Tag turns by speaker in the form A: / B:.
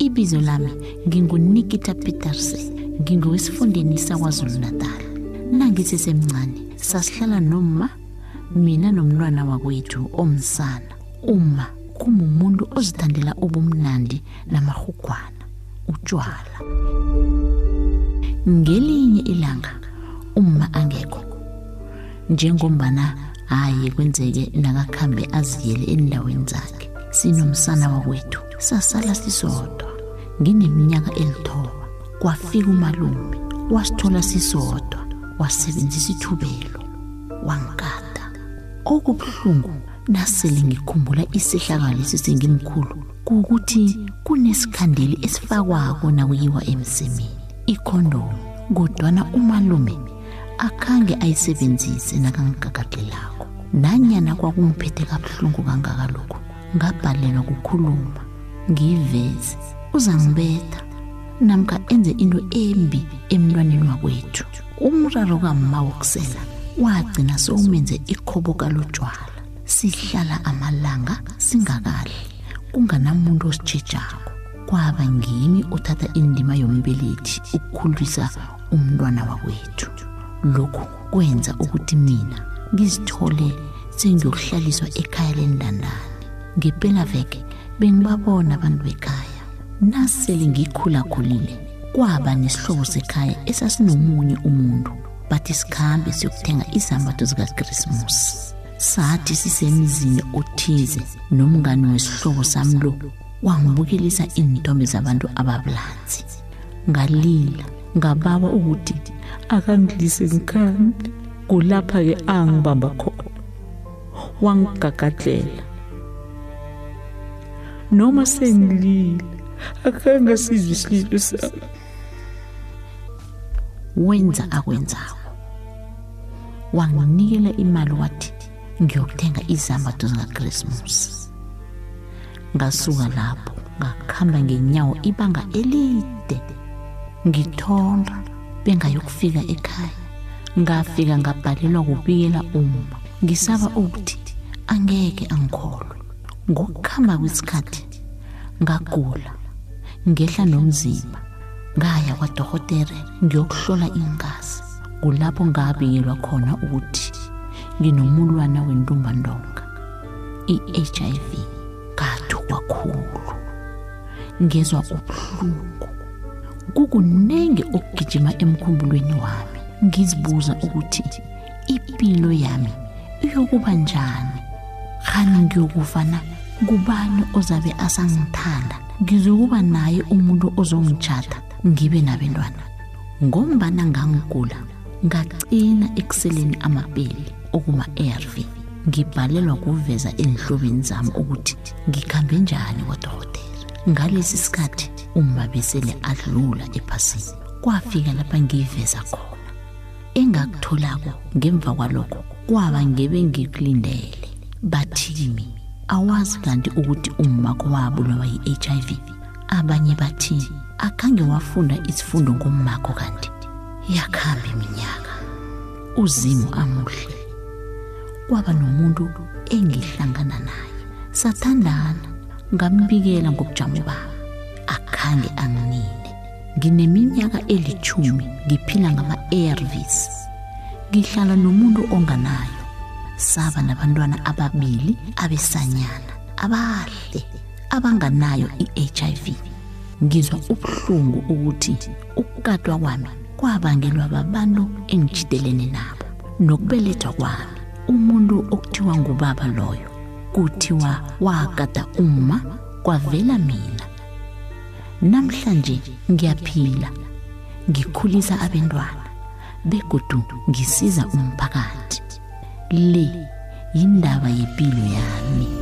A: ibizo lami ngingunikita petersen ngingowesifundeni sakwazulu natal nangisesemncane sasihlala noma mina nomntwana wakwethu omsana. Uma kumumuntu ozithandela ubumnandi namahugwana utshwala ngelinye ilanga uma angekho. Njengombana hayi kwenzeke nakakhambe aziyele endaweni zakhe. Sinomsana wakwethu sasala sisodwa. Ngineminyaka elithoba kwafika umalume wasithola sisodwa wasebenzisa ithubelo wangikada. Okubuhlungu nasele ngikhumbula isehlakalo esisengimkhulu kukuthi kunesikhandeli esifakwako nakuyiwa emsemeni ikhondomu kodwana umalume akhange ayisebenzise nakangigagadlelako nanyana kwakungiphethe kabuhlungu kangaka lokhu ngabhalelwa kukhuluma ngiyiveze uzangibetha namkha enze into embi emntwaneni wakwethu. Umraro kamma wokusela wagcina sowumenze ikhoboka lotshwala sihlala amalanga singakadli kunganamuntu ositshejako kwaba ngimi othatha indima yombelethi ukukhulisa umntwana wakwethu. Lokhu kwenza ukuthi mina ngizithole sengiyokuhlaliswa ekhaya lendandane ngepelaveke bengibabona abantu bekhaya. Nasele ngikhulakhulile kwaba nesihlobo sekhaya esasinomunye umuntu. Bathi sikhambe siyokuthenga izambatho zikakrismusi sathi sisemzini othize nomngane wesihlobo sami lo wangibukelisa iintombe zabantu ababulanzi ngalila ngababa ukuthi akangidlise ngikhambe kulapha-ke angibamba khona. Wangigagadlela. Noma sengilile akangasizwe isililo sami wenza akwenzako. Wanginikela imali wathi ngiyokuthenga izambatho zikakrismusi ngasuka lapho ngakuhamba ngenyawo ibanga elide. Ngithonda bengayokufika ekhaya. Ngafika ngabhalelwa kubikela uma ngisaba ukuthi angeke angikholwe. Ngokuhamba kwesikhathi ngagula. Ngehla nomzimba. Ngaya kwadokotere ngiyokuhlola ingazi kulapho ngabikelwa khona ukuthi nginomulwana wentumbandonga i-hiv ngathukwa khulu ngezwa ubuhlungu. Kukunenge okugijima emkhumbulweni wami ngizibuza ukuthi impilo yami iyokuba njani? Khani ngiyokufa na kubani ozabe asangithanda? Ngizokuba naye umuntu ozongitshata ngibe nabentwana. Ngombana ngangigula ngagcina ekuseleni amapeli okuma-arv ngibhalelwa kuveza enhlobeni zami ukuthi ngikhambe njani kodokotela ngalesi sikhathi uma besele adlula ephasini. Kwafika lapha ngiyiveza khona. Engakutholako ngemva kwalokho kwaba ngebe ngikulindele. Bathi kimi awazi kanti ukuthi ummakho wabulawa yi-hiv abanye bathi akhange wafunda isifundo ngommakho kanti yakhamba iminyaka. Uzimu amuhle. Kwaba nomuntu engihlangana naye. Sathandana ngambikela ngobujamo bami akhange anginine. Ngineminyaka elithumi ngiphila ngama-arvs ngihlala nomuntu onganayo. Saba nabantwana ababili abesanyana abahle abanganayo i-hiv ngizwa ubuhlungu ukuthi ukukatwa kwami kwabangelwa babantu engijitelene nabo. Nokubelethwa kwami umuntu okuthiwa ngubaba loyo kuthiwa wakata uma kwavela mina. Namhlanje ngiyaphila ngikhulisa abantwana begodu ngisiza umphakathi. lì indava i pino e anni.